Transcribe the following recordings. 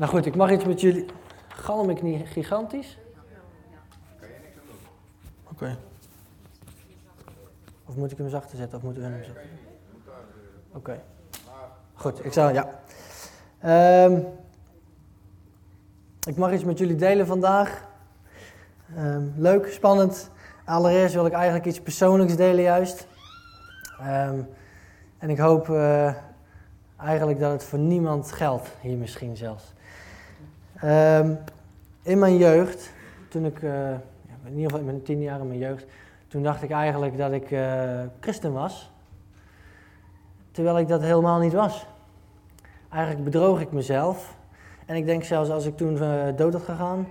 Nou goed, ik mag iets met jullie. Galm ik niet gigantisch? Oké. Of moet ik hem zachter zetten of moeten we hem zachter Oké. Goed, ik zal, ja. Ehm, ik mag iets met jullie delen vandaag. Ehm, leuk, spannend. Allereerst wil ik eigenlijk iets persoonlijks delen juist. Ehm, en ik hoop uh, eigenlijk dat het voor niemand geldt, hier misschien zelfs. In mijn jeugd, toen ik, uh, in ieder geval in mijn tien jaar in mijn jeugd, toen dacht ik eigenlijk dat ik uh, christen was. Terwijl ik dat helemaal niet was. Eigenlijk bedroog ik mezelf. En ik denk zelfs als ik toen uh, dood had gegaan,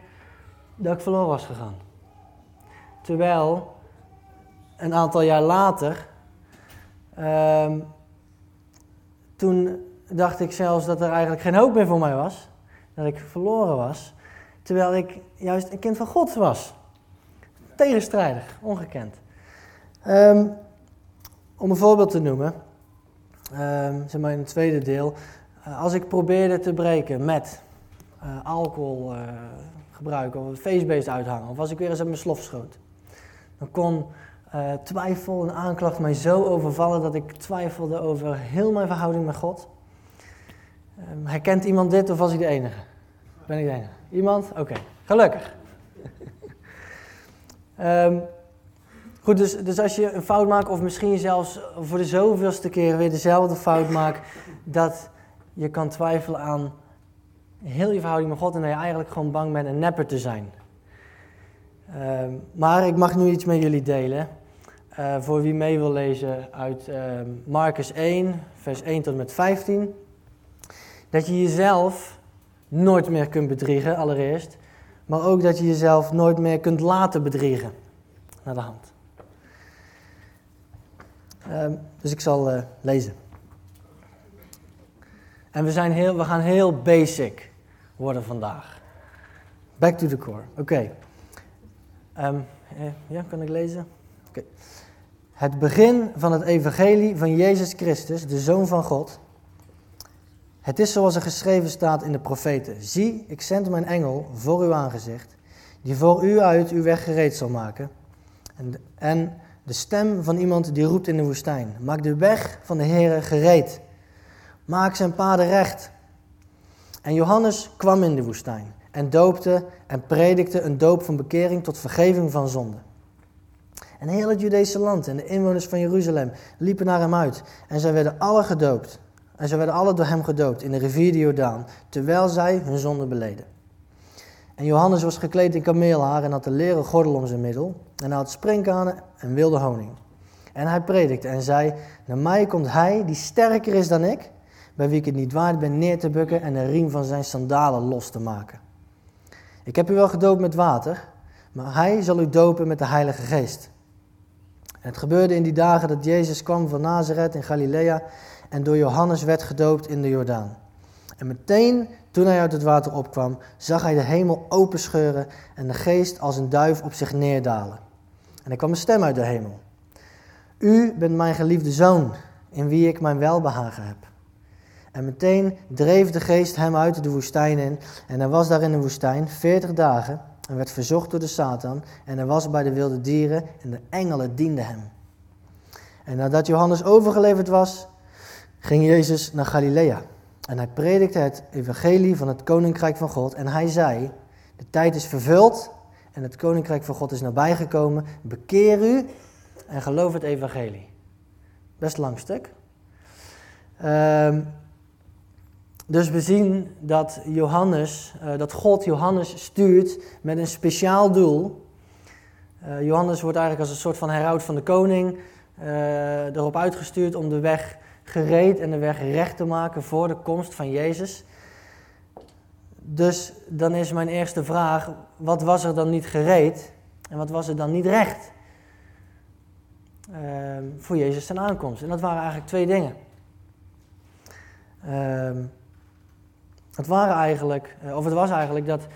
dat ik verloren was gegaan. Terwijl een aantal jaar later, um, toen dacht ik zelfs dat er eigenlijk geen hoop meer voor mij was. Dat ik verloren was. Terwijl ik juist een kind van God was. Tegenstrijdig, ongekend. Um, om een voorbeeld te noemen, um, zeg maar in het tweede deel. Uh, als ik probeerde te breken met uh, alcohol uh, gebruiken of feestbeest uithangen, of als ik weer eens op mijn slof schoot, dan kon twijfel en aanklacht mij zo overvallen dat ik twijfelde over heel mijn verhouding met God. Um, herkent iemand dit of was ik de enige? Ben ik de? Iemand? Oké, gelukkig. um, Goed, dus, dus als je een fout maakt, of misschien zelfs voor de zoveelste keer weer dezelfde fout maakt, dat je kan twijfelen aan heel je verhouding met God en dat je eigenlijk gewoon bang bent een nepper te zijn. Uh, maar ik mag nu iets met jullie delen. Uh, voor wie mee wil lezen uit uh, Marcus 1, vers 1 tot met 15. Dat je jezelf nooit meer kunt bedriegen, allereerst. Maar ook dat je jezelf nooit meer kunt laten bedriegen. Naar de hand. Um, dus ik zal uh, lezen. En we, zijn heel, we gaan heel basic worden vandaag. Back to the core. Oké. Um, eh, ja, kan ik lezen? Oké. Het begin van het evangelie van Jezus Christus, de Zoon van God. Het is zoals er geschreven staat in de profeten. Zie, ik zend mijn engel voor uw aangezicht, die voor u uit uw weg gereed zal maken. En, de stem van iemand die roept in de woestijn. Maak de weg van de Heere gereed. Maak zijn paden recht. En Johannes kwam in de woestijn en doopte en predikte een doop van bekering tot vergeving van zonde. En heel het Judese land en de inwoners van Jeruzalem liepen naar hem uit. En zij werden alle gedoopt. En zij werden alle door hem gedoopt in de rivier de Jordaan, terwijl zij hun zonde beleden. En Johannes was gekleed in kameelhaar en had een leren gordel om zijn middel. En hij had sprinkhanen en wilde honing. En hij predikte en zei, naar mij komt hij die sterker is dan ik, bij wie ik het niet waard ben neer te bukken en de riem van zijn sandalen los te maken. Ik heb u wel gedoopt met water, maar hij zal u dopen met de Heilige Geest. Het gebeurde in die dagen dat Jezus kwam van Nazareth in Galilea en door Johannes werd gedoopt in de Jordaan. En meteen toen hij uit het water opkwam, zag hij de hemel openscheuren en de geest als een duif op zich neerdalen. En er kwam een stem uit de hemel. U bent mijn geliefde zoon, in wie ik mijn welbehagen heb. En meteen dreef de geest hem uit de woestijn in. En hij was daar in de woestijn veertig dagen en werd verzocht door de Satan. En hij was bij de wilde dieren en de engelen dienden hem. En nadat Johannes overgeleverd was, ging Jezus naar Galilea. En hij predikte het evangelie van het koninkrijk van God. En hij zei, de tijd is vervuld en het koninkrijk van God is nabijgekomen. Bekeer u en geloof het evangelie. Best lang stuk. Um, dus we zien dat Johannes, uh, dat God Johannes stuurt met een speciaal doel. Uh, Johannes wordt eigenlijk als een soort van heraut van de koning uh, erop uitgestuurd om de weg gereed en de weg recht te maken voor de komst van Jezus. Dus dan is mijn eerste vraag, wat was er dan niet gereed en wat was er dan niet recht uh, voor Jezus zijn aankomst? En dat waren eigenlijk twee dingen. Uh, het waren eigenlijk, eh, of het was eigenlijk dat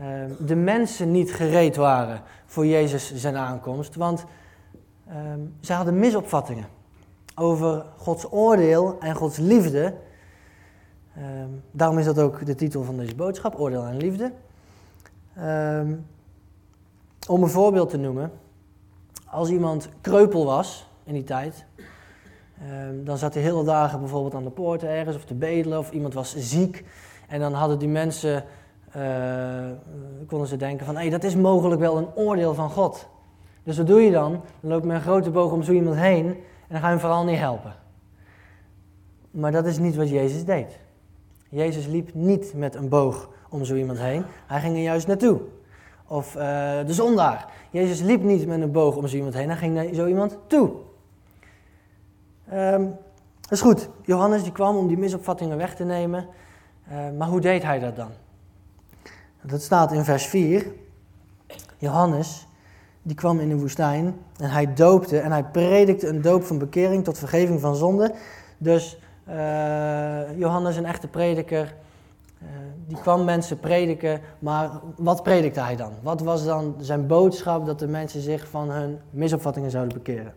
uh, de mensen niet gereed waren voor Jezus zijn aankomst, want ehm, ze hadden misopvattingen over Gods oordeel en Gods liefde Ehm, daarom is dat ook de titel van deze boodschap, Oordeel en Liefde. Ehm, om een voorbeeld te noemen, als iemand kreupel was in die tijd, dan zat hij hele dagen bijvoorbeeld aan de poorten ergens of te bedelen, of iemand was ziek. En dan hadden die mensen, uh, konden ze denken van, hé, dat is mogelijk wel een oordeel van God. Dus wat doe je dan? Dan loop je met een grote boog om zo iemand heen en dan ga je hem vooral niet helpen. Maar dat is niet wat Jezus deed. Jezus liep niet met een boog om zo iemand heen. Hij ging er juist naartoe. Of uh, de zondaar. Jezus liep niet met een boog om zo iemand heen. Hij ging naar zo iemand toe. Um, dat is goed. Johannes die kwam om die misopvattingen weg te nemen. Uh, maar hoe deed hij dat dan? Dat staat in vers 4. Johannes die kwam in de woestijn en hij doopte en hij predikte een doop van bekering tot vergeving van zonde. Dus uh, Johannes, een echte prediker, uh, die kwam mensen prediken, maar wat predikte hij dan? Wat was dan zijn boodschap dat de mensen zich van hun misopvattingen zouden bekeren?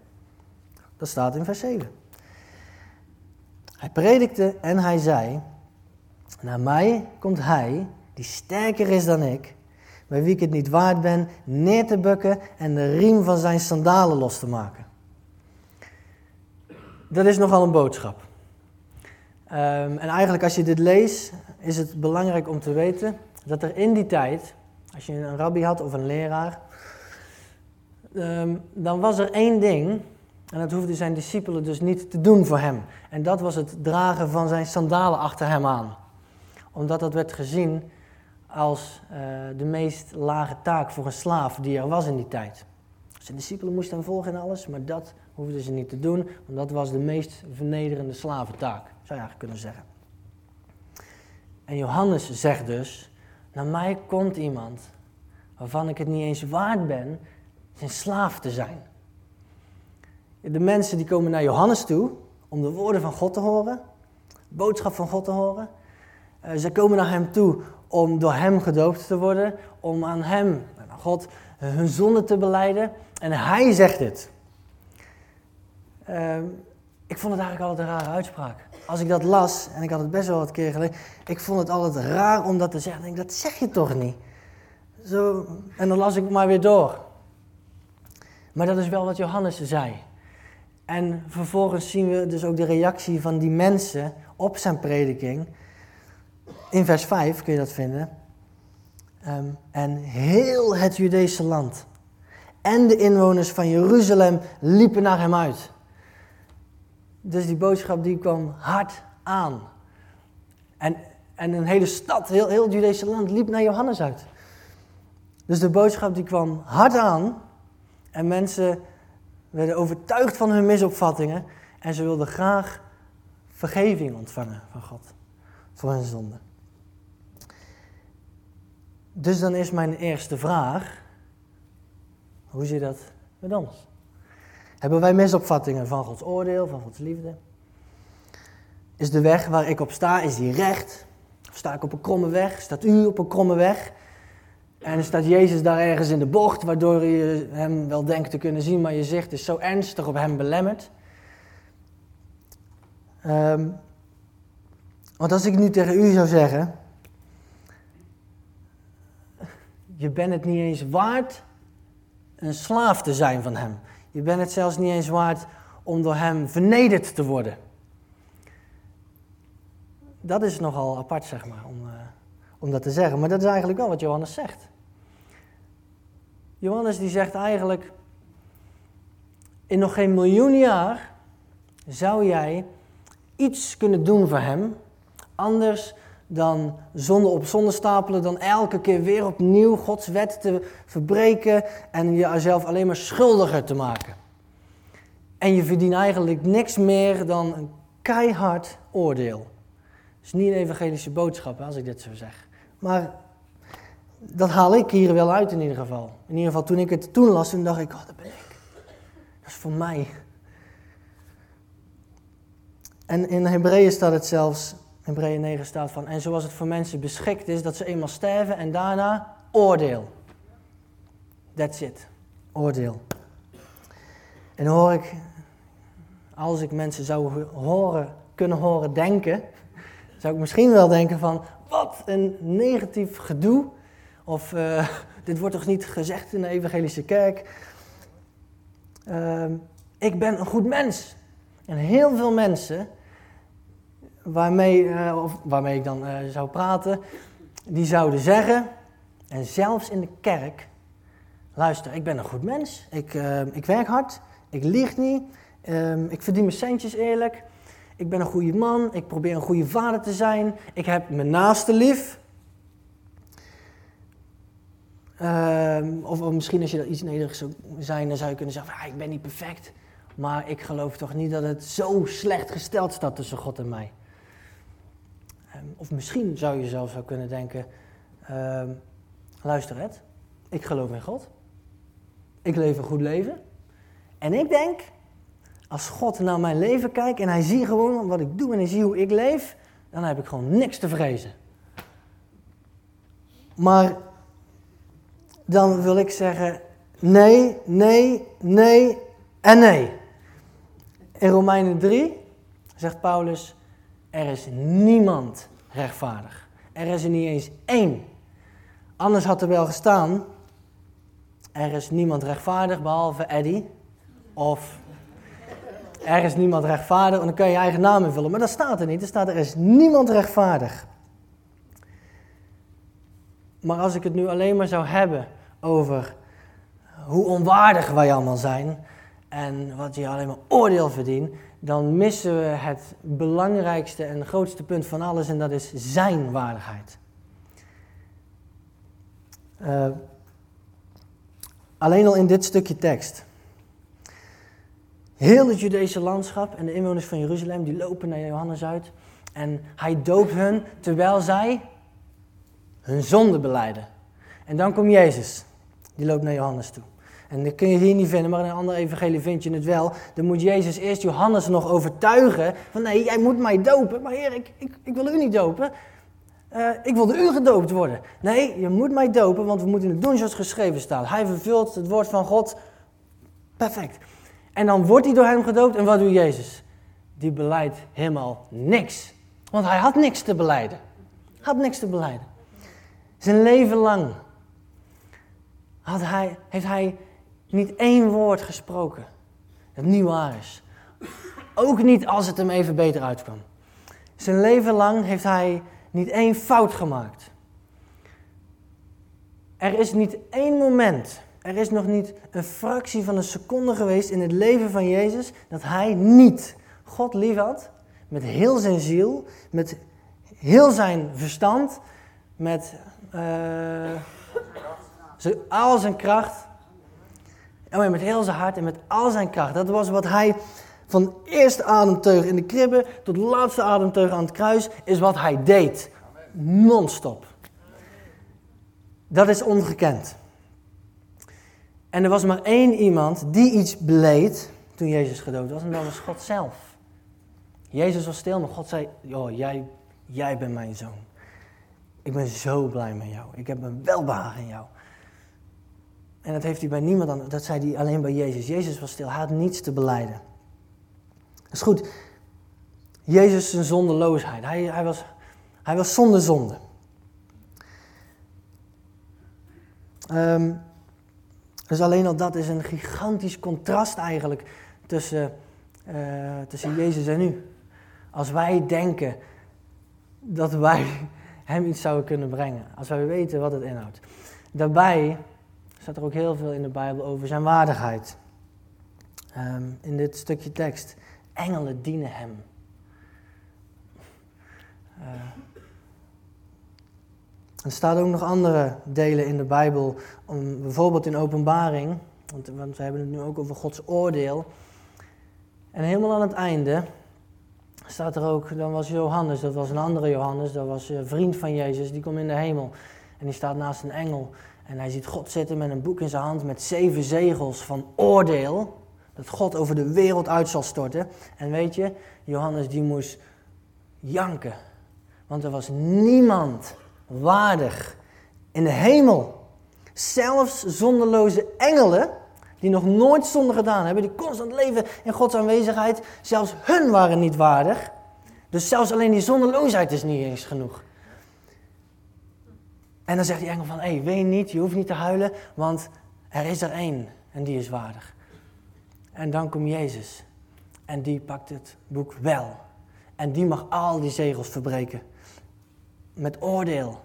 Dat staat in vers 7. Hij predikte en hij zei, naar mij komt hij, die sterker is dan ik, bij wie ik het niet waard ben neer te bukken en de riem van zijn sandalen los te maken. Dat is nogal een boodschap. Um, en eigenlijk als je dit leest, is het belangrijk om te weten dat er in die tijd, als je een rabbi had of een leraar, um, dan was er één ding, en dat hoefde zijn discipelen dus niet te doen voor hem. En dat was het dragen van zijn sandalen achter hem aan. Omdat dat werd gezien als uh, de meest lage taak voor een slaaf die er was in die tijd. Zijn discipelen moesten hem volgen en alles, maar dat hoefden ze niet te doen, want dat was de meest vernederende slaventaak, zou je eigenlijk kunnen zeggen. En Johannes zegt dus, naar mij komt iemand waarvan ik het niet eens waard ben zijn slaaf te zijn. De mensen die komen naar Johannes toe om de woorden van God te horen, boodschap van God te horen. Uh, ze komen naar hem toe om door hem gedoopt te worden, om aan hem, aan God, hun zonde te beleiden. En hij zegt dit. Uh, ik vond het eigenlijk altijd een rare uitspraak. Als ik dat las, en ik had het best wel wat keer gelezen, ik vond het altijd raar om dat te zeggen. Ik denk, dat zeg je toch niet? Zo, en dan las ik maar weer door. Maar dat is wel wat Johannes zei. En vervolgens zien we dus ook de reactie van die mensen op zijn prediking. In vers 5 kun je dat vinden. Um, en heel het Judese land en de inwoners van Jeruzalem liepen naar hem uit. Dus die boodschap die kwam hard aan. En, en een hele stad, heel, heel het Judese land, liep naar Johannes uit. Dus de boodschap die kwam hard aan. En mensen werden overtuigd van hun misopvattingen. En ze wilden graag vergeving ontvangen van God. Voor hun zonde. Dus dan is mijn eerste vraag. Hoe zit dat met ons? Hebben wij misopvattingen van Gods oordeel, van Gods liefde? Is de weg waar ik op sta, is die recht? Of sta ik op een kromme weg? Staat u op een kromme weg? En staat Jezus daar ergens in de bocht, waardoor je hem wel denkt te kunnen zien, maar je zicht is zo ernstig op hem belemmerd? Um, want als ik nu tegen u zou zeggen, je bent het niet eens waard een slaaf te zijn van hem. Je bent het zelfs niet eens waard om door hem vernederd te worden. Dat is nogal apart, zeg maar, om, uh, om dat te zeggen. Maar dat is eigenlijk wel wat Johannes zegt. Johannes die zegt eigenlijk, in nog geen miljoen jaar zou jij iets kunnen doen voor hem, anders dan zonde op zonde stapelen, dan elke keer weer opnieuw Gods wet te verbreken en jezelf alleen maar schuldiger te maken. En je verdient eigenlijk niks meer dan een keihard oordeel. Dat is niet een evangelische boodschap als ik dit zo zeg. Maar dat haal ik hier wel uit in ieder geval. In ieder geval toen ik het toen las, toen dacht ik, oh dat ben ik. Dat is voor mij. En in Hebreeën staat het zelfs, Hebreeën 9 staat van, en zoals het voor mensen beschikt is dat ze eenmaal sterven en daarna oordeel. That's it. Oordeel. En hoor ik, als ik mensen zou horen, kunnen horen denken, zou ik misschien wel denken van, wat een negatief gedoe. Of uh, dit wordt toch niet gezegd in de evangelische kerk. Uh, ik ben een goed mens. En heel veel mensen waarmee, uh, of waarmee ik dan uh, zou praten, die zouden zeggen, en zelfs in de kerk, luister, ik ben een goed mens, ik, ik werk hard, ik lieg niet, ehm, ik verdien mijn centjes eerlijk, ik ben een goede man, ik probeer een goede vader te zijn, ik heb mijn naaste lief. Ehm, of, of, misschien als je dat iets nederig zou zijn, dan zou je kunnen zeggen, ah, ik ben niet perfect. Maar ik geloof toch niet dat het zo slecht gesteld staat tussen God en mij. Ehm, of misschien zou je zelf zou kunnen denken, uh, luister het, ik geloof in God. Ik leef een goed leven. En ik denk als God naar mijn leven kijkt en hij ziet gewoon wat ik doe en hij ziet hoe ik leef, dan heb ik gewoon niks te vrezen. Maar dan wil ik zeggen: nee, nee, nee en nee. In Romeinen 3 zegt Paulus: er is niemand rechtvaardig. Er is er niet eens één. Anders had er wel gestaan: er is niemand rechtvaardig behalve Eddie of er is niemand rechtvaardig en dan kun je je eigen naam invullen. Maar dat staat er niet. Er staat er is niemand rechtvaardig. Maar als ik het nu alleen maar zou hebben over hoe onwaardig wij allemaal zijn en wat je alleen maar oordeel verdient, dan missen we het belangrijkste en grootste punt van alles en dat is zijn waardigheid. Uh, alleen al in dit stukje tekst. Heel het Judese landschap en de inwoners van Jeruzalem, die lopen naar Johannes uit. En hij doopt hun terwijl zij hun zonde beleiden. En dan komt Jezus. Die loopt naar Johannes toe. En dat kun je hier niet vinden, maar in een andere evangelie vind je het wel. Dan moet Jezus eerst Johannes nog overtuigen van nee, jij moet mij dopen. Maar heer, ik, ik, ik wil u niet dopen. Uh, ik wilde u gedoopt worden. Nee, je moet mij dopen, want we moeten het doen zoals geschreven staat. Hij vervult het woord van God. Perfect. En dan wordt hij door hem gedoopt. En wat doet Jezus? Die beleidt helemaal niks. Want hij had niks te beleiden. Had niks te beleiden. Zijn leven lang had hij, heeft hij niet één woord gesproken. Dat niet waar is. Ook niet als het hem even beter uitkwam. Zijn leven lang heeft hij niet één fout gemaakt. Er is niet één moment er is nog niet een fractie van een seconde geweest in het leven van Jezus dat hij niet God lief had. Met heel zijn ziel, met heel zijn verstand, met uh, al zijn kracht. En met heel zijn hart en met al zijn kracht. Dat was wat hij van eerste ademteug in de kribben tot laatste ademteug aan het kruis, is wat hij deed. Non-stop. Dat is ongekend. En er was maar één iemand die iets beleed toen Jezus gedood was, en dat was God zelf. Jezus was stil, maar God zei: Joh, jij, jij bent mijn zoon. Ik ben zo blij met jou. Ik heb een welbehagen in jou. En dat heeft hij bij niemand anders. Dat zei hij alleen bij Jezus. Jezus was stil. Hij had niets te beleiden. Dat is goed. Jezus zijn zondeloosheid. Hij, hij, was, hij was zonder zonde. Um, dus alleen al dat is een gigantisch contrast eigenlijk tussen, uh, tussen Jezus en u. Als wij denken dat wij hem iets zouden kunnen brengen. Als wij weten wat het inhoudt. Daarbij staat er ook heel veel in de Bijbel over zijn waardigheid. Um, in dit stukje tekst. Engelen dienen hem. Uh, er staan ook nog andere delen in de Bijbel, om, bijvoorbeeld in Openbaring, want, want we hebben het nu ook over Gods oordeel. En helemaal aan het einde staat er ook, dan was Johannes, dat was een andere Johannes, dat was een vriend van Jezus, die komt in de hemel. En die staat naast een engel. En hij ziet God zitten met een boek in zijn hand met zeven zegels van oordeel. Dat God over de wereld uit zal storten. En weet je, Johannes die moest janken. Want er was niemand waardig in de hemel. Zelfs zonderloze engelen, die nog nooit zonde gedaan hebben, die constant leven in Gods aanwezigheid, zelfs hun waren niet waardig. Dus zelfs alleen die zonderloosheid is niet eens genoeg. En dan zegt die engel van, hé, hey, ween niet, je hoeft niet te huilen, want er is er één en die is waardig. En dan komt Jezus en die pakt het boek wel. En die mag al die zegels verbreken. Met oordeel.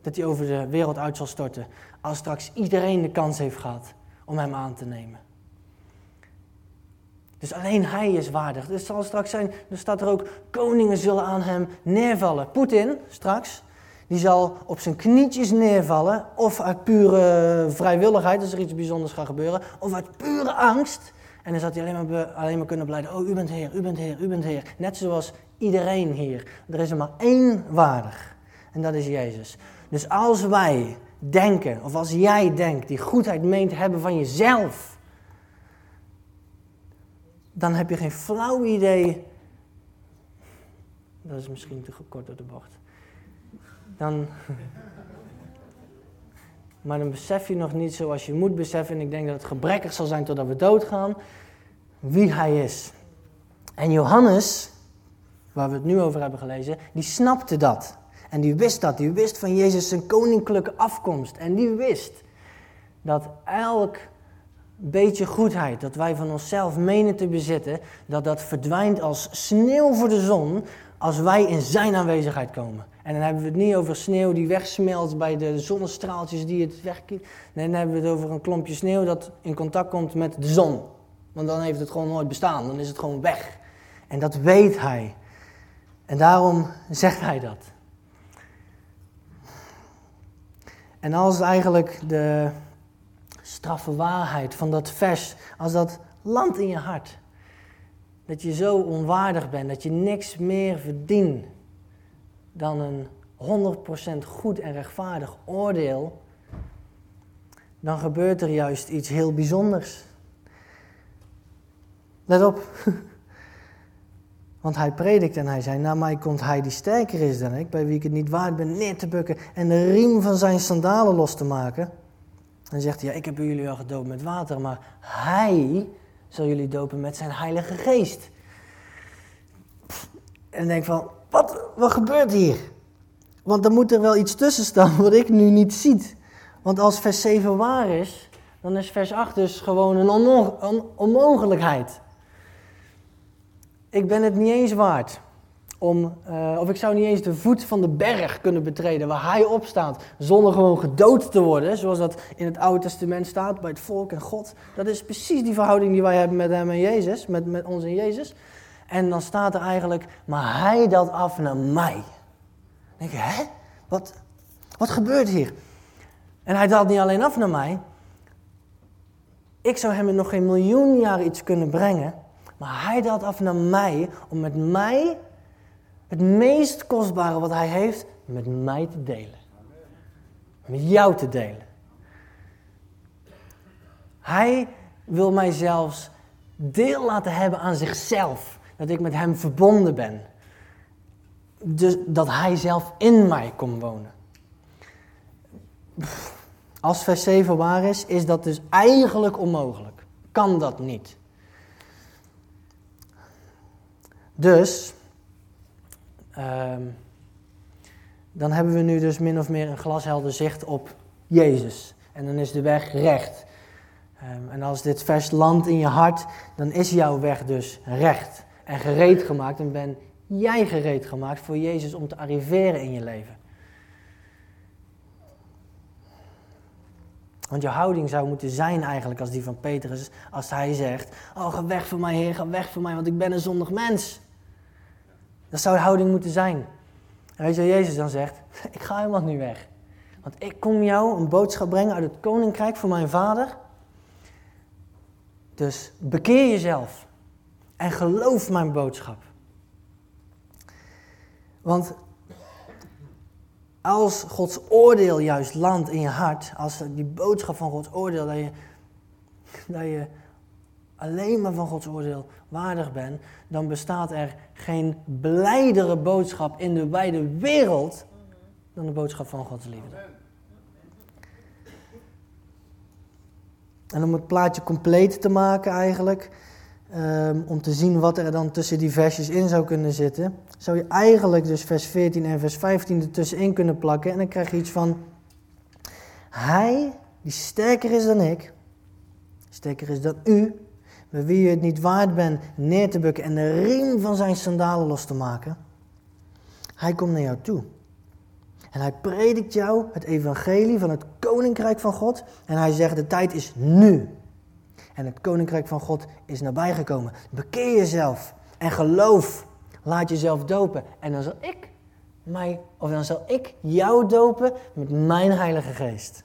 Dat hij over de wereld uit zal storten. Als straks iedereen de kans heeft gehad om hem aan te nemen. Dus alleen hij is waardig. Dus zal straks zijn, er staat er ook, koningen zullen aan hem neervallen. Poetin, straks, die zal op zijn knietjes neervallen. Of uit pure vrijwilligheid, als er iets bijzonders gaat gebeuren. Of uit pure angst. En dan zal hij alleen maar, alleen maar kunnen blijden, oh u bent Heer, u bent Heer, u bent Heer. Net zoals iedereen hier. Er is er maar één waardig. En dat is Jezus. Dus als wij denken, of als jij denkt, die goedheid meent hebben van jezelf dan heb je geen flauw idee. Dat is misschien te kort door de bocht. Dan. Maar dan besef je nog niet zoals je moet beseffen. En ik denk dat het gebrekkig zal zijn totdat we doodgaan. Wie hij is. En Johannes, waar we het nu over hebben gelezen, die snapte dat. En die wist dat. Die wist van Jezus zijn koninklijke afkomst. En die wist dat elk beetje goedheid dat wij van onszelf menen te bezitten, dat dat verdwijnt als sneeuw voor de zon als wij in zijn aanwezigheid komen. En dan hebben we het niet over sneeuw die wegsmelt bij de zonnestraaltjes die het wegkiet. Nee, dan hebben we het over een klompje sneeuw dat in contact komt met de zon. Want dan heeft het gewoon nooit bestaan, dan is het gewoon weg. En dat weet hij. En daarom zegt hij dat. En als eigenlijk de, straffe waarheid van dat vers, als dat landt in je hart, dat je zo onwaardig bent, dat je niks meer verdient dan een 100% goed en rechtvaardig oordeel, dan gebeurt er juist iets heel bijzonders. Let op. Want hij predikt en hij zei, na mij komt hij die sterker is dan ik, bij wie ik het niet waard ben neer te bukken en de riem van zijn sandalen los te maken. Dan zegt hij, ja, ik heb jullie al gedoopt met water, maar hij zal jullie dopen met zijn heilige geest. En denk van, wat, wat gebeurt hier? Want er moet er wel iets tussen staan wat ik nu niet zie. Want als vers 7 waar is, dan is vers 8 dus gewoon een onmogelijkheid. Ik ben het niet eens waard om, uh, of ik zou niet eens de voet van de berg kunnen betreden waar hij op staat, zonder gewoon gedood te worden, zoals dat in het Oude Testament staat bij het volk en God. Dat is precies die verhouding die wij hebben met hem en Jezus, met, met ons en Jezus. En dan staat er eigenlijk, maar hij dat af naar mij. Dan denk je, hè? Wat, wat gebeurt hier? En hij daalt niet alleen af naar mij. Ik zou hem in nog geen miljoen jaar iets kunnen brengen. Maar hij daalt af naar mij om met mij het meest kostbare wat hij heeft met mij te delen. Met jou te delen. Hij wil mij zelfs deel laten hebben aan zichzelf. Dat ik met hem verbonden ben. Dus dat hij zelf in mij komt wonen. Als vers 7 waar is, is dat dus eigenlijk onmogelijk. Kan dat niet. Dus Ehm, dan hebben we nu dus min of meer een glashelder zicht op Jezus. En dan is de weg recht. Ehm, en als dit vers landt in je hart, dan is jouw weg dus recht en gereed gemaakt. En ben jij gereed gemaakt voor Jezus om te arriveren in je leven. Want je houding zou moeten zijn eigenlijk als die van Petrus, als hij zegt, oh ga weg van mij Heer, ga weg van mij, want ik ben een zondig mens. Dat zou de houding moeten zijn. En weet je wat Jezus dan zegt? Ik ga helemaal niet weg. Want ik kom jou een boodschap brengen uit het koninkrijk van mijn vader. Dus bekeer jezelf en geloof mijn boodschap. Want als Gods oordeel juist landt in je hart, als die boodschap van Gods oordeel, dat je, dat je alleen maar van Gods oordeel waardig ben, dan bestaat er geen blijdere boodschap in de wijde wereld dan de boodschap van Gods liefde. En om het plaatje compleet te maken eigenlijk, ehm, om te zien wat er dan tussen die versjes in zou kunnen zitten, zou je eigenlijk dus vers 14 en vers 15 ertussenin kunnen plakken. En dan krijg je iets van, hij die sterker is dan ik, sterker is dan u, bij wie je het niet waard bent neer te bukken en de riem van zijn sandalen los te maken, hij komt naar jou toe. En hij predikt jou het evangelie van het koninkrijk van God. En hij zegt, de tijd is nu. En het koninkrijk van God is nabijgekomen. Bekeer jezelf en geloof. Laat jezelf dopen. En dan zal ik mij, of dan zal ik jou dopen met mijn Heilige Geest.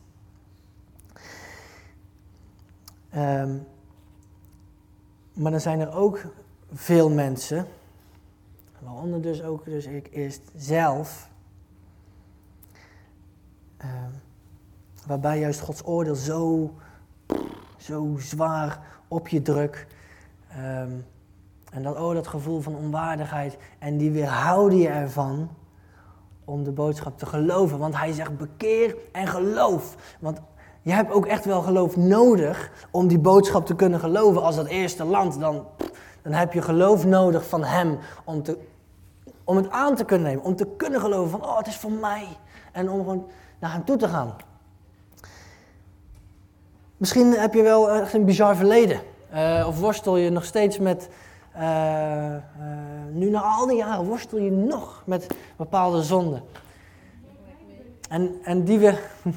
Um, maar dan zijn er ook veel mensen, waaronder dus ook dus ik eerst zelf, uh, waarbij juist Gods oordeel zo, zo zwaar op je drukt. Um, en dat, oh, dat gevoel van onwaardigheid. En die weerhouden je ervan om de boodschap te geloven. Want hij zegt bekeer en geloof. Want je hebt ook echt wel geloof nodig om die boodschap te kunnen geloven als dat eerste land. Dan, dan heb je geloof nodig van hem om, te, om het aan te kunnen nemen. Om te kunnen geloven van, oh, het is voor mij. En om gewoon naar hem toe te gaan. Misschien heb je wel echt een bizar verleden. Uh, of worstel je nog steeds met, uh, uh, nu na al die jaren, worstel je nog met bepaalde zonden. En, en die we...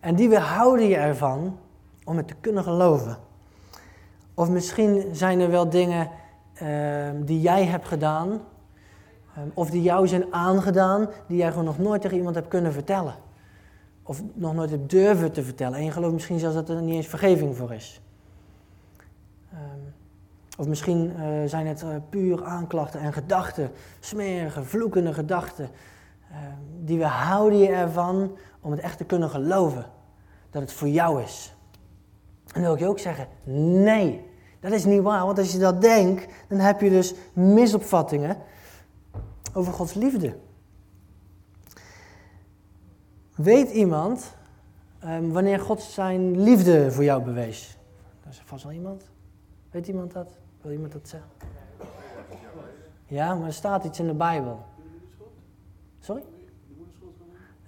En die weerhouden je ervan om het te kunnen geloven. Of misschien zijn er wel dingen ehm, die jij hebt gedaan, ehm, of die jou zijn aangedaan, die jij gewoon nog nooit tegen iemand hebt kunnen vertellen. Of nog nooit hebt durven te vertellen. En je gelooft misschien zelfs dat er niet eens vergeving voor is. Ehm, of misschien uh, zijn het uh, puur aanklachten en gedachten, smerige, vloekende gedachten. die weerhouden je ervan om het echt te kunnen geloven dat het voor jou is. En wil ik je ook zeggen, nee, dat is niet waar. Want als je dat denkt, dan heb je dus misopvattingen over Gods liefde. Weet iemand um, wanneer God zijn liefde voor jou bewees? Dat is vast wel iemand. Weet iemand dat? Wil iemand dat zeggen? Ja, maar er staat iets in de Bijbel. Sorry?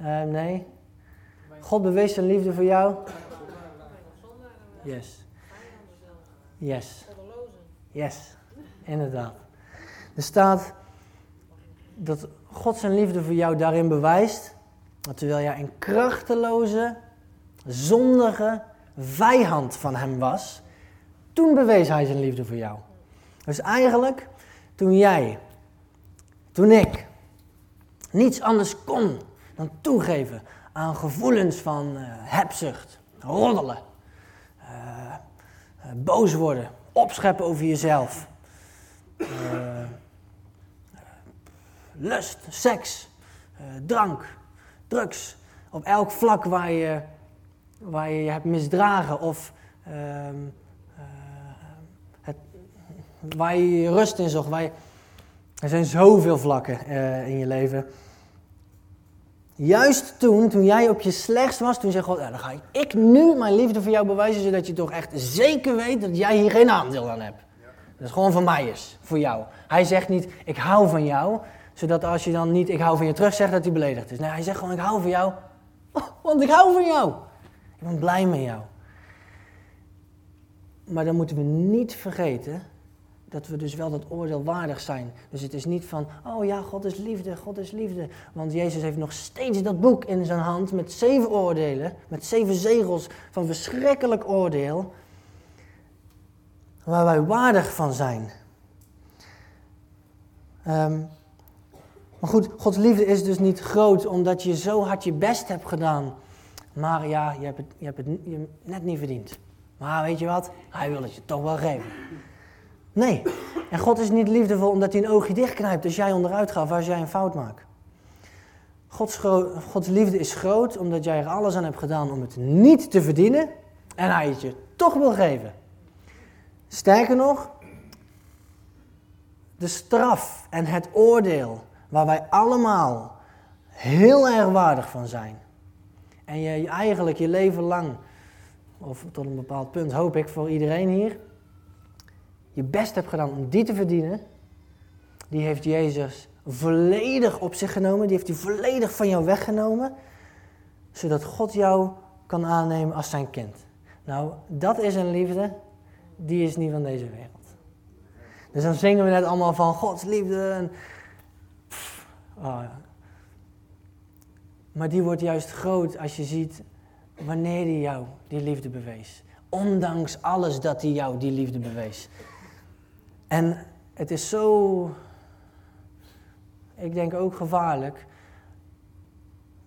Uh, nee. God bewees zijn liefde voor jou? Yes. Yes. Yes, inderdaad. Er staat dat God zijn liefde voor jou daarin bewijst, terwijl jij een krachteloze, zondige vijand van hem was, toen bewees hij zijn liefde voor jou. Dus eigenlijk, toen jij, toen ik, niets anders kon dan toegeven aan gevoelens van uh, hebzucht, roddelen, uh, boos worden, opscheppen over jezelf, lust, seks, drank, drugs. Op elk vlak waar je waar je, je hebt misdragen of ehm, het, waar je je rust in zocht. Waar je, er zijn zoveel vlakken in je leven Juist toen, toen jij op je slechtst was, toen zei God, dan ga ik nu mijn liefde voor jou bewijzen, zodat je toch echt zeker weet dat jij hier geen aandeel aan hebt. Dat het gewoon van mij is, voor jou. Hij zegt niet, ik hou van jou, zodat als je dan niet, ik hou van je terug zegt, dat hij beledigd is. Nee, hij zegt gewoon, ik hou van jou, want ik hou van jou. Ik ben blij met jou. Maar dan moeten we niet vergeten dat we dus wel dat oordeel waardig zijn. Dus het is niet van, oh ja, God is liefde, God is liefde. Want Jezus heeft nog steeds dat boek in zijn hand met zeven oordelen, met zeven zegels van verschrikkelijk oordeel, waar wij waardig van zijn. Um, maar goed, Gods liefde is dus niet groot omdat je zo hard je best hebt gedaan. Maar ja, je hebt het, je hebt het je net niet verdiend. Maar weet je wat? Hij wil het je toch wel geven. Nee. En God is niet liefdevol omdat hij een oogje dichtknijpt als jij onderuit gaat, als jij een fout maakt. Gods, Gods liefde is groot omdat jij er alles aan hebt gedaan om het niet te verdienen en hij het je toch wil geven. Sterker nog, de straf en het oordeel waar wij allemaal heel erg waardig van zijn. En je eigenlijk je leven lang, of tot een bepaald punt hoop ik voor iedereen hier, je best hebt gedaan om die te verdienen, die heeft Jezus volledig op zich genomen. Die heeft hij volledig van jou weggenomen. Zodat God jou kan aannemen als zijn kind. Nou, dat is een liefde, die is niet van deze wereld. Dus dan zingen we net allemaal van Gods liefde. En, oh Maar die wordt juist groot als je ziet wanneer hij jou die liefde bewees. Ondanks alles dat hij jou die liefde bewees. En het is zo, ik denk ook gevaarlijk,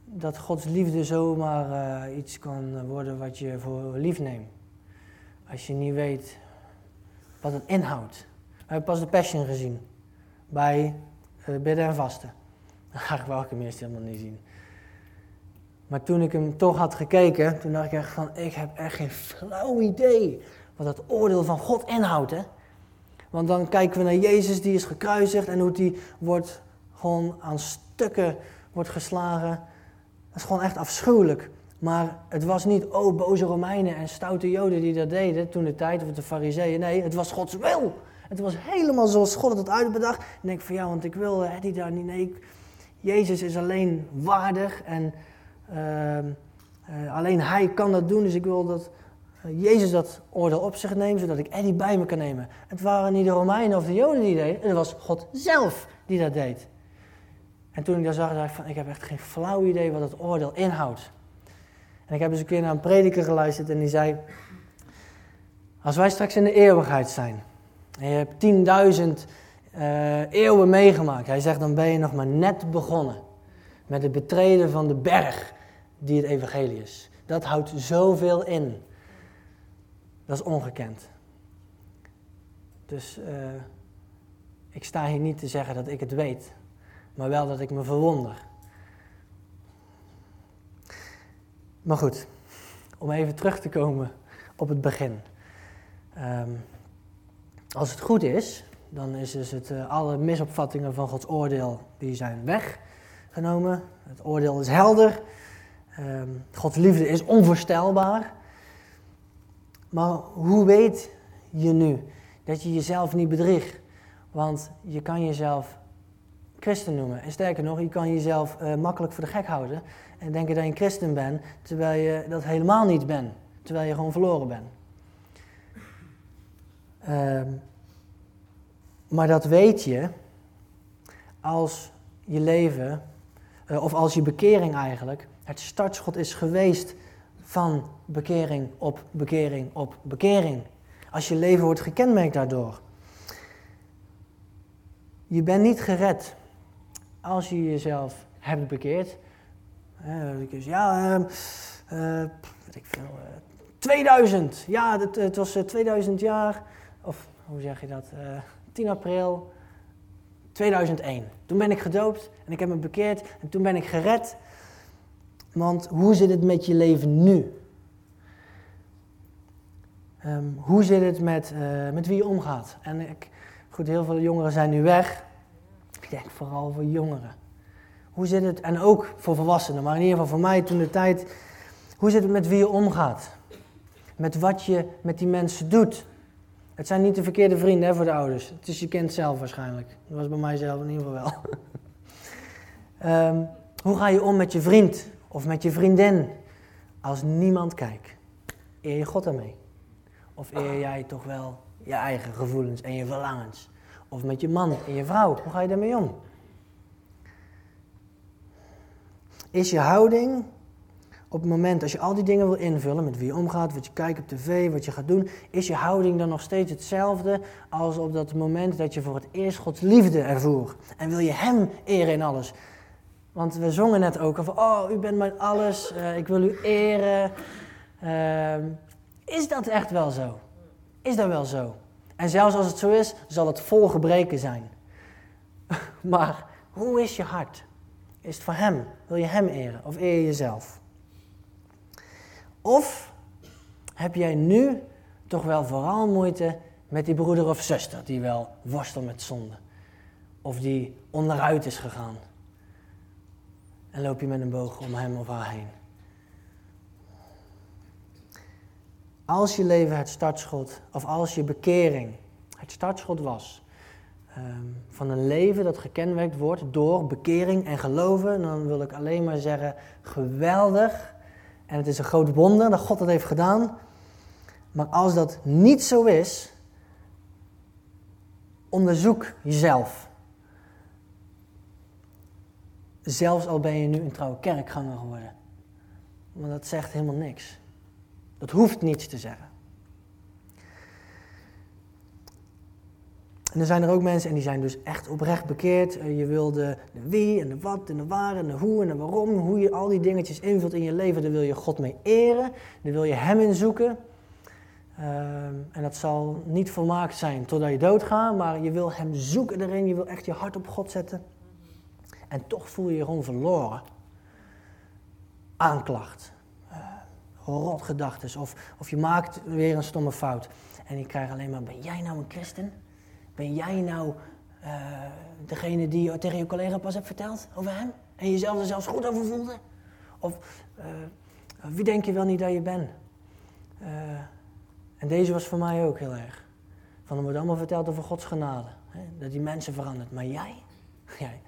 dat Gods liefde zomaar uh, iets kan worden wat je voor lief neemt. Als je niet weet wat het inhoudt. We hebben pas de Passion gezien bij uh, bidden en vasten. Eigenlijk wou ik hem eerst helemaal niet zien. Maar toen ik hem toch had gekeken, toen dacht ik echt van, ik heb echt geen flauw idee wat het oordeel van God inhoudt. Hè? Want dan kijken we naar Jezus, die is gekruisigd en hoe die wordt gewoon aan stukken wordt geslagen. Dat is gewoon echt afschuwelijk. Maar het was niet, oh, boze Romeinen en stoute Joden die dat deden toen de tijd, of de Fariseeën. Nee, het was Gods wil. Het was helemaal zoals God het had uitbedacht. En ik denk van ja, want ik wil eh, daar niet. Nee, Jezus is alleen waardig en ehm, eh, alleen Hij kan dat doen. Dus ik wil dat eh, Jezus dat oordeel op zich neemt, zodat ik Eddie bij me kan nemen. Het waren niet de Romeinen of de Joden die deden, het was God zelf die dat deed. En toen ik dat zag, dacht ik van, ik heb echt geen flauw idee wat het oordeel inhoudt. En ik heb eens een keer naar een prediker geluisterd en die zei, als wij straks in de eeuwigheid zijn, en je hebt 10.000 uh, eeuwen meegemaakt, hij zegt, dan ben je nog maar net begonnen met het betreden van de berg die het evangelie is. Dat houdt zoveel in. Dat is ongekend. Dus uh, ik sta hier niet te zeggen dat ik het weet, maar wel dat ik me verwonder. Maar goed, om even terug te komen op het begin. Um, als het goed is, dan is dus het, uh, alle misopvattingen van Gods oordeel, die zijn weggenomen. Het oordeel is helder. Um, Gods liefde is onvoorstelbaar. Maar hoe weet je nu dat je jezelf niet bedriegt? Want je kan jezelf christen noemen. En sterker nog, je kan jezelf uh, makkelijk voor de gek houden en denken dat je een christen bent, terwijl je dat helemaal niet bent. Terwijl je gewoon verloren bent. Um, maar dat weet je als je leven, uh, of als je bekering eigenlijk, het startschot is geweest van bekering op bekering op bekering. Als je leven wordt gekenmerkt daardoor. Je bent niet gered als je jezelf hebt bekeerd. Uh, ja, uh, weet ik veel, 2000. Ja, het, het was 2000 jaar. Of hoe zeg je dat? 10 april 2001. Toen ben ik gedoopt en ik heb me bekeerd en toen ben ik gered. Want hoe zit het met je leven nu? Ehm, hoe zit het met, uh, met wie je omgaat? En ik, goed, heel veel jongeren zijn nu weg. Ik denk vooral voor jongeren. Hoe zit het, en ook voor volwassenen, maar in ieder geval voor mij toen de tijd. Hoe zit het met wie je omgaat? Met wat je met die mensen doet? Het zijn niet de verkeerde vrienden voor de ouders. Het is je kind zelf waarschijnlijk. Dat was bij mijzelf in ieder geval wel. um, hoe ga je om met je vriend of met je vriendin als niemand kijkt? Eer je God ermee? Of eer jij toch wel je eigen gevoelens en je verlangens? Of met je man en je vrouw, hoe ga je daarmee om? Is je houding op het moment als je al die dingen wil invullen, met wie je omgaat, wat je kijkt op tv, wat je gaat doen, is je houding dan nog steeds hetzelfde als op dat moment dat je voor het eerst Gods liefde ervoer? En wil je Hem eren in alles? Want we zongen net ook over, oh, u bent mijn alles, uh, ik wil u eren. Uh, is dat echt wel zo? Is dat wel zo? En zelfs als het zo is, zal het vol gebreken zijn. maar hoe is je hart? Is het voor Hem? Wil je Hem eren of eer je jezelf? Of heb jij nu toch wel vooral moeite met die broeder of zuster die wel worstelt met zonde? Of die onderuit is gegaan? En loop je met een boog om hem of haar heen? Als je leven het startschot, of als je bekering het startschot was ehm, van een leven dat gekenmerkt wordt door bekering en geloven, dan wil ik alleen maar zeggen, geweldig. En het is een groot wonder dat God dat heeft gedaan. Maar als dat niet zo is, onderzoek jezelf. Zelfs al ben je nu een trouwe kerkganger geworden. Want dat zegt helemaal niks. Dat hoeft niets te zeggen. En er zijn er ook mensen en die zijn dus echt oprecht bekeerd. Eh, je wil de, wie en de wat en de waar en de hoe en de waarom. Hoe je al die dingetjes invult in je leven, daar wil je God mee eren. Daar wil je Hem in zoeken. Ehm, en dat zal niet volmaakt zijn totdat je doodgaat, maar je wil Hem zoeken erin. Je wil echt je hart op God zetten. En toch voel je je gewoon verloren. Aanklacht. Uh, rotgedachtes. Of, of je maakt weer een stomme fout. En je krijgt alleen maar, ben jij nou een christen? Ben jij nou uh, degene die tegen je collega pas hebt verteld over hem? En jezelf er zelfs goed over voelde? Of uh, wie denk je wel niet dat je bent? Uh, en deze was voor mij ook heel erg. Van er wordt allemaal verteld over Gods genade. Hè? Dat die mensen verandert. Maar jij? Jij,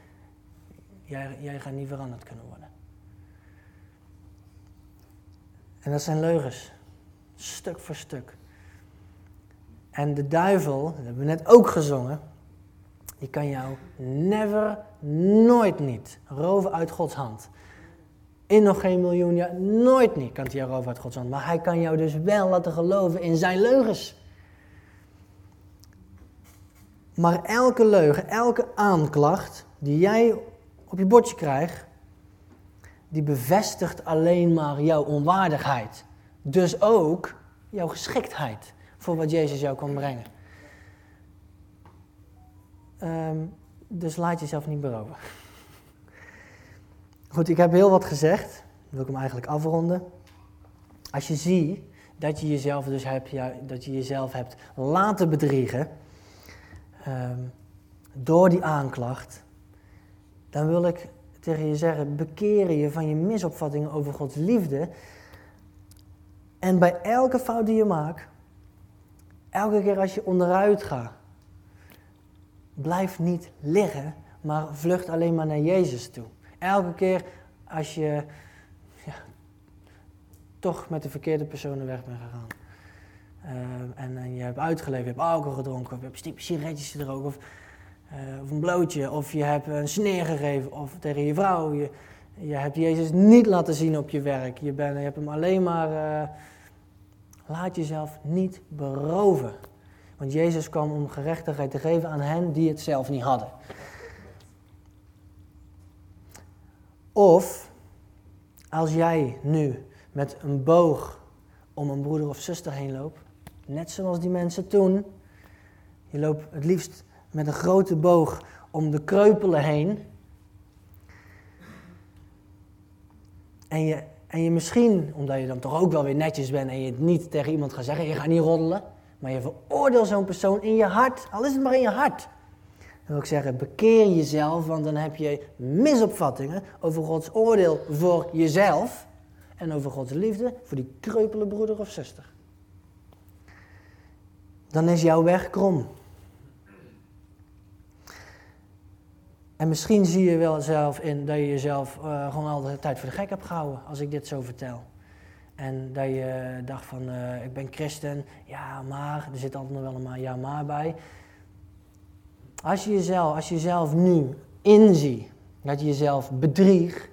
jij, jij gaat niet veranderd kunnen worden. En dat zijn leugens. Stuk voor stuk. En de duivel, dat hebben we net ook gezongen, die kan jou never, nooit niet roven uit Gods hand. In nog geen miljoen jaar, nooit niet kan hij jou roven uit Gods hand. Maar hij kan jou dus wel laten geloven in zijn leugens. Maar elke leugen, elke aanklacht die jij op je bordje krijgt, die bevestigt alleen maar jouw onwaardigheid. Dus ook jouw geschiktheid voor wat Jezus jou kan brengen. Um, dus laat jezelf niet beroven. Goed, ik heb heel wat gezegd. Wil ik hem eigenlijk afronden. Als je ziet dat je jezelf dus hebt, ja, dat je jezelf hebt laten bedriegen um, door die aanklacht, dan wil ik tegen je zeggen, bekeren je van je misopvattingen over Gods liefde. En bij elke fout die je maakt, Elke keer als je onderuit gaat, blijf niet liggen, maar vlucht alleen maar naar Jezus toe. Elke keer als je ja, toch met de verkeerde personen weg bent gegaan. Uh, en, en, je hebt uitgeleefd, je hebt alcohol gedronken, of je hebt sigaretjes gedronken, of, uh, of een blootje, of je hebt een sneer gegeven, of tegen je vrouw. Je, je hebt Jezus niet laten zien op je werk. Je, je hebt hem alleen maar uh, Laat jezelf niet beroven. Want Jezus kwam om gerechtigheid te geven aan hen die het zelf niet hadden. Of als jij nu met een boog om een broeder of zuster heen loopt, net zoals die mensen toen, je loopt het liefst met een grote boog om de kreupelen heen. En je en je misschien, omdat je dan toch ook wel weer netjes bent en je het niet tegen iemand gaat zeggen, je gaat niet roddelen, maar je veroordeelt zo'n persoon in je hart, al is het maar in je hart. Dan wil ik zeggen, bekeer jezelf, want dan heb je misopvattingen over Gods oordeel voor jezelf en over Gods liefde voor die kreupele broeder of zuster. Dan is jouw weg krom. En misschien zie je wel zelf in dat je jezelf uh, gewoon al de tijd voor de gek hebt gehouden als ik dit zo vertel. En dat je dacht van, uh, ik ben christen, ja maar, er zit altijd nog wel een ja maar bij. Als je jezelf, als je jezelf nu inziet dat je jezelf bedriegt,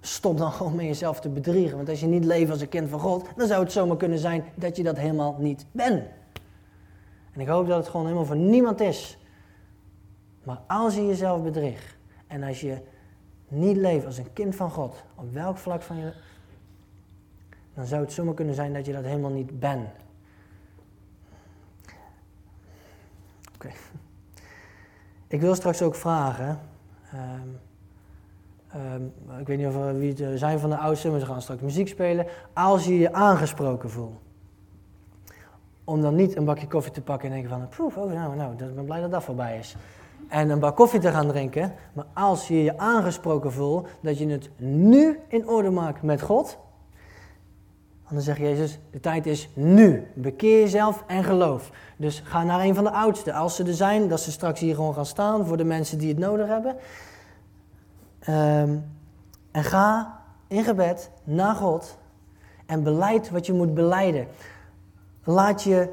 stop dan gewoon met jezelf te bedriegen. Want als je niet leeft als een kind van God, dan zou het zomaar kunnen zijn dat je dat helemaal niet bent. En ik hoop dat het gewoon helemaal voor niemand is. Maar als je jezelf bedriegt en als je niet leeft als een kind van God, op welk vlak van je. dan zou het zomaar kunnen zijn dat je dat helemaal niet bent. Oké. Ik wil straks ook vragen. Um, um, ik weet niet of er wie het zijn van de oudsten, maar ze gaan straks muziek spelen. Als je je aangesproken voelt. Om dan niet een bakje koffie te pakken en denken van, poef, oh nou, nou, ik ben blij dat dat voorbij is en een bak koffie te gaan drinken. Maar als je je aangesproken voelt dat je het nu in orde maakt met God. Dan zegt Jezus, de tijd is nu. Bekeer jezelf en geloof. Dus ga naar een van de oudsten. Als ze er zijn, dat ze straks hier gewoon gaan staan voor de mensen die het nodig hebben. Ehm, en ga in gebed naar God en beleid wat je moet beleiden. Laat je,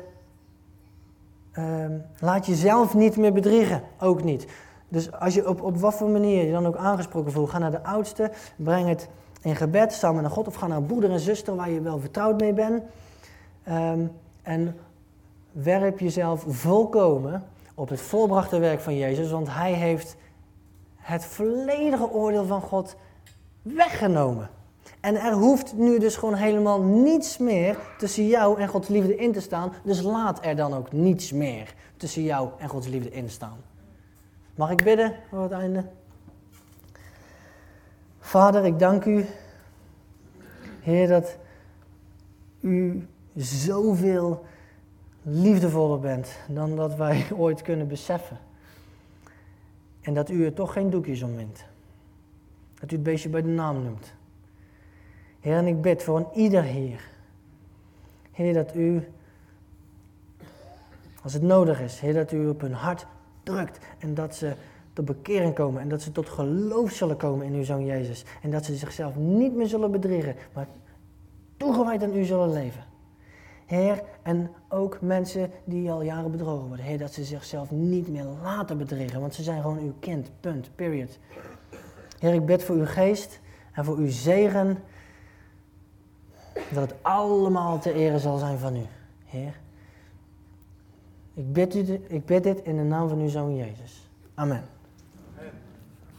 um, laat jezelf niet meer bedriegen, ook niet. Dus als je op, op wat voor manier je dan ook aangesproken voelt, ga naar de oudste, breng het in gebed samen naar God of ga naar een broeder en zuster waar je wel vertrouwd mee bent. Um, en werp jezelf volkomen op het volbrachte werk van Jezus, want Hij heeft het volledige oordeel van God weggenomen. En er hoeft nu dus gewoon helemaal niets meer tussen jou en Gods liefde in te staan. Dus laat er dan ook niets meer tussen jou en Gods liefde in staan. Mag ik bidden voor het einde? Vader, ik dank u, Heer, dat u zoveel liefdevoller bent dan dat wij ooit kunnen beseffen. En dat u er toch geen doekjes om wint. Dat u het beestje bij de naam noemt. Heer, en ik bid voor een ieder hier. Heer, dat u, als het nodig is, Heer, dat u op hun hart drukt. En dat ze tot bekering komen. En dat ze tot geloof zullen komen in uw Zoon Jezus. En dat ze zichzelf niet meer zullen bedriegen, maar toegewijd aan u zullen leven. Heer, en ook mensen die al jaren bedrogen worden. Heer, dat ze zichzelf niet meer laten bedriegen, want ze zijn gewoon uw kind. Punt. Period. Heer, ik bid voor uw geest en voor uw zegen. Dat het allemaal te ere zal zijn van u. Heer. Ik bid, u, ik bid dit in de naam van uw Zoon Jezus. Amen.